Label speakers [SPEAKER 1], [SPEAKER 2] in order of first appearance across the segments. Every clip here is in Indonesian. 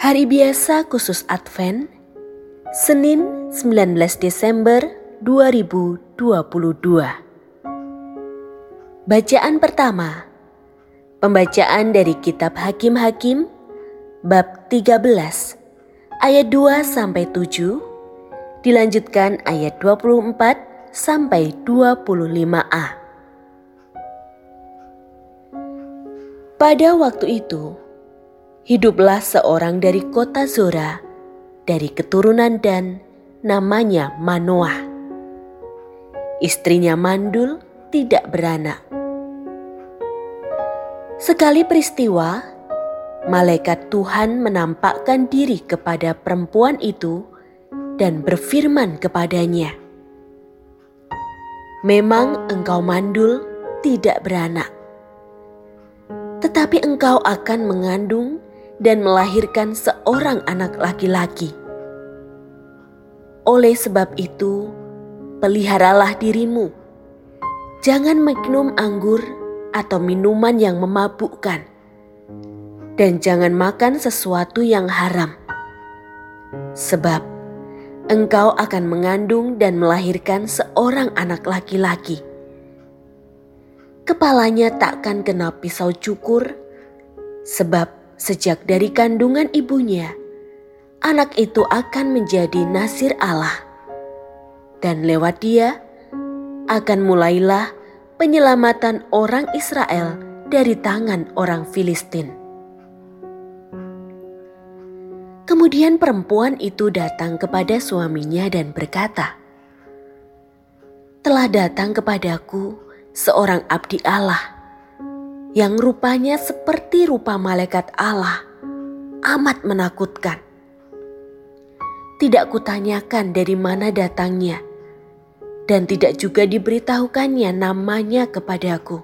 [SPEAKER 1] Hari biasa khusus Advent, Senin 19 Desember 2022. Bacaan pertama. Pembacaan dari kitab Hakim-hakim bab 13 ayat 2 sampai 7 dilanjutkan ayat 24 sampai 25a. Pada waktu itu, hiduplah seorang dari kota Zora, dari keturunan Dan, namanya Manoah. Istrinya mandul, tidak beranak. Sekali peristiwa, malaikat Tuhan menampakkan diri kepada perempuan itu dan berfirman kepadanya, "Memang engkau mandul, tidak beranak, tetapi engkau akan mengandung dan melahirkan seorang anak laki-laki. Oleh sebab itu, peliharalah dirimu. Jangan minum anggur atau minuman yang memabukkan, dan jangan makan sesuatu yang haram, sebab engkau akan mengandung dan melahirkan seorang anak laki-laki. Kepalanya takkan kena pisau cukur, sebab Sejak dari kandungan ibunya, anak itu akan menjadi nasir Allah. Dan lewat dia akan mulailah penyelamatan orang Israel dari tangan orang Filistin. Kemudian perempuan itu datang kepada suaminya dan berkata, "Telah datang kepadaku seorang abdi Allah yang rupanya seperti rupa malaikat Allah, amat menakutkan. Tidak kutanyakan dari mana datangnya, dan tidak juga diberitahukannya namanya kepadaku.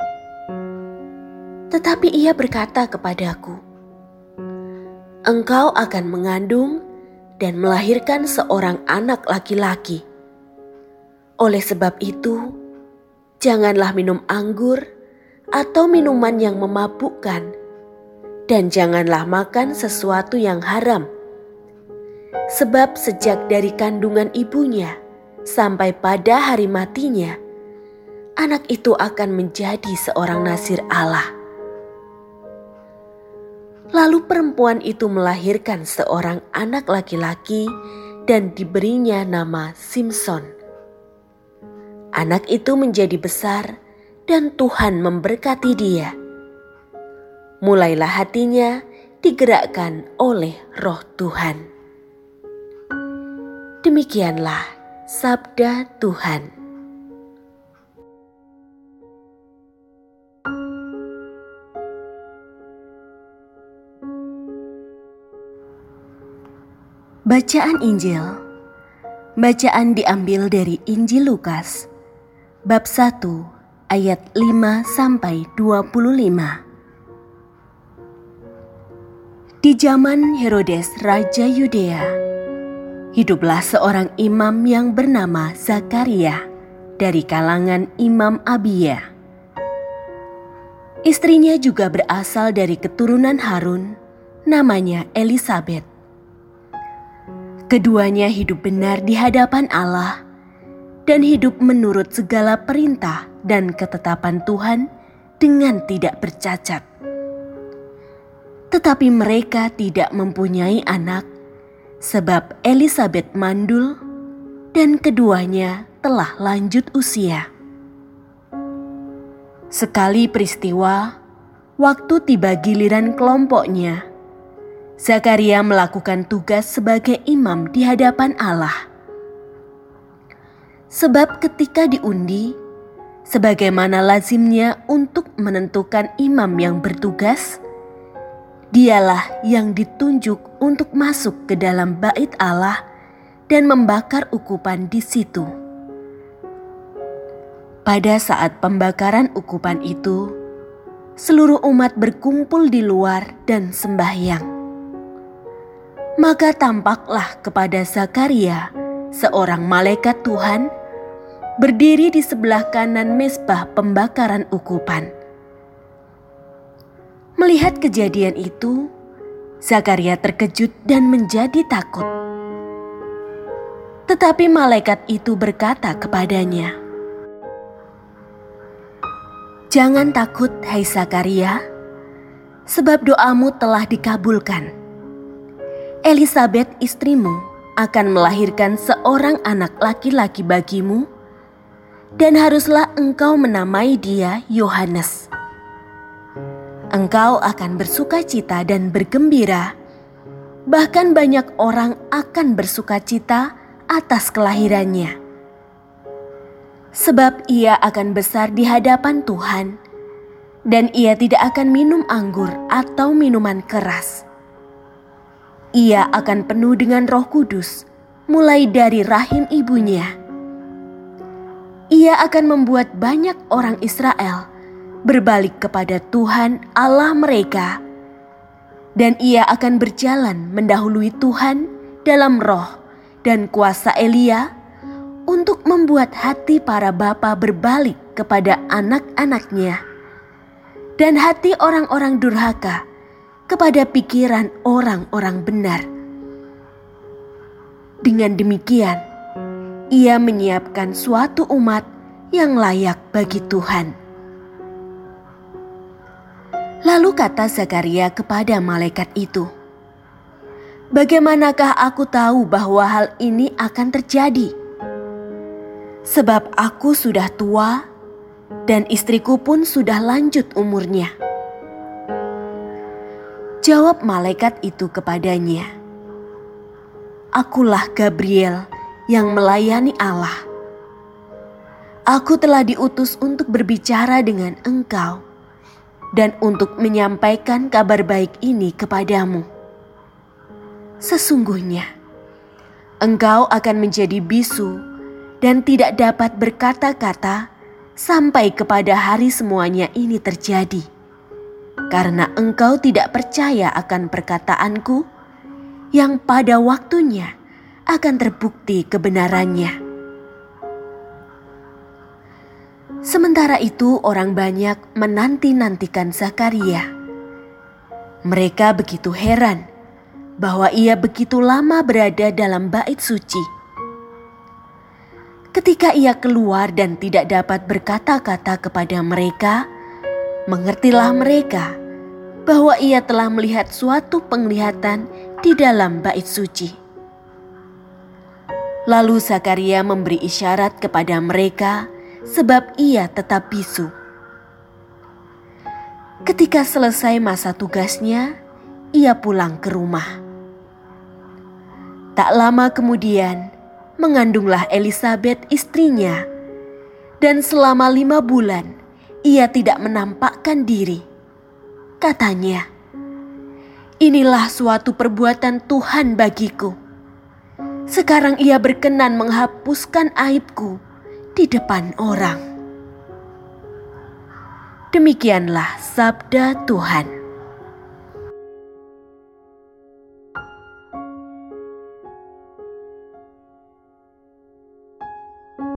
[SPEAKER 1] Tetapi ia berkata kepadaku, "Engkau akan mengandung dan melahirkan seorang anak laki-laki. Oleh sebab itu, janganlah minum anggur." Atau minuman yang memabukkan, dan janganlah makan sesuatu yang haram. Sebab sejak dari kandungan ibunya sampai pada hari matinya, anak itu akan menjadi seorang nasir Allah. Lalu perempuan itu melahirkan seorang anak laki-laki dan diberinya nama Simpson. Anak itu menjadi besar dan Tuhan memberkati dia. Mulailah hatinya digerakkan oleh roh Tuhan. Demikianlah sabda Tuhan. Bacaan Injil Bacaan diambil dari Injil Lukas bab 1 ayat 5 sampai 25. Di zaman Herodes raja Yudea, hiduplah seorang imam yang bernama Zakaria dari kalangan Imam Abia. Istrinya juga berasal dari keturunan Harun, namanya Elizabeth. Keduanya hidup benar di hadapan Allah dan hidup menurut segala perintah dan ketetapan Tuhan dengan tidak bercacat. Tetapi mereka tidak mempunyai anak, sebab Elizabeth mandul dan keduanya telah lanjut usia. Sekali peristiwa, waktu tiba giliran kelompoknya, Zakaria melakukan tugas sebagai imam di hadapan Allah Sebab ketika diundi, sebagaimana lazimnya untuk menentukan imam yang bertugas, dialah yang ditunjuk untuk masuk ke dalam bait Allah dan membakar ukupan di situ. Pada saat pembakaran ukupan itu, seluruh umat berkumpul di luar dan sembahyang. Maka tampaklah kepada Zakaria, seorang malaikat Tuhan berdiri di sebelah kanan mesbah pembakaran ukupan. Melihat kejadian itu, Zakaria terkejut dan menjadi takut. Tetapi malaikat itu berkata kepadanya, "Jangan takut, hai Zakaria, sebab doamu telah dikabulkan. Elizabeth, istrimu, akan melahirkan seorang anak laki-laki bagimu, dan haruslah engkau menamai dia Yohanes." engkau akan bersuka cita dan bergembira. Bahkan banyak orang akan bersuka cita atas kelahirannya. Sebab ia akan besar di hadapan Tuhan dan ia tidak akan minum anggur atau minuman keras. Ia akan penuh dengan roh kudus mulai dari rahim ibunya. Ia akan membuat banyak orang Israel berbalik kepada Tuhan Allah mereka, dan ia akan berjalan mendahului Tuhan dalam roh dan kuasa Elia untuk membuat hati para bapa berbalik kepada anak-anaknya, dan hati orang-orang durhaka kepada pikiran orang-orang benar. Dengan demikian, ia menyiapkan suatu umat yang layak bagi Tuhan. Lalu kata Zakaria kepada malaikat itu, "Bagaimanakah aku tahu bahwa hal ini akan terjadi? Sebab aku sudah tua dan istriku pun sudah lanjut umurnya." Jawab malaikat itu kepadanya, "Akulah Gabriel yang melayani Allah. Aku telah diutus untuk berbicara dengan engkau." dan untuk menyampaikan kabar baik ini kepadamu. Sesungguhnya, engkau akan menjadi bisu dan tidak dapat berkata-kata sampai kepada hari semuanya ini terjadi, karena engkau tidak percaya akan perkataanku yang pada waktunya akan terbukti kebenarannya. Sementara itu orang banyak menanti-nantikan Zakaria. Mereka begitu heran bahwa ia begitu lama berada dalam bait suci. Ketika ia keluar dan tidak dapat berkata-kata kepada mereka, mengertilah mereka bahwa ia telah melihat suatu penglihatan di dalam bait suci. Lalu Zakaria memberi isyarat kepada mereka sebab ia tetap bisu. Ketika selesai masa tugasnya, ia pulang ke rumah. Tak lama kemudian, mengandunglah Elizabeth istrinya, dan selama lima bulan ia tidak menampakkan diri. Katanya, "Inilah suatu perbuatan Tuhan bagiku. Sekarang ia berkenan menghapuskan aibku." di depan orang. Demikianlah sabda Tuhan.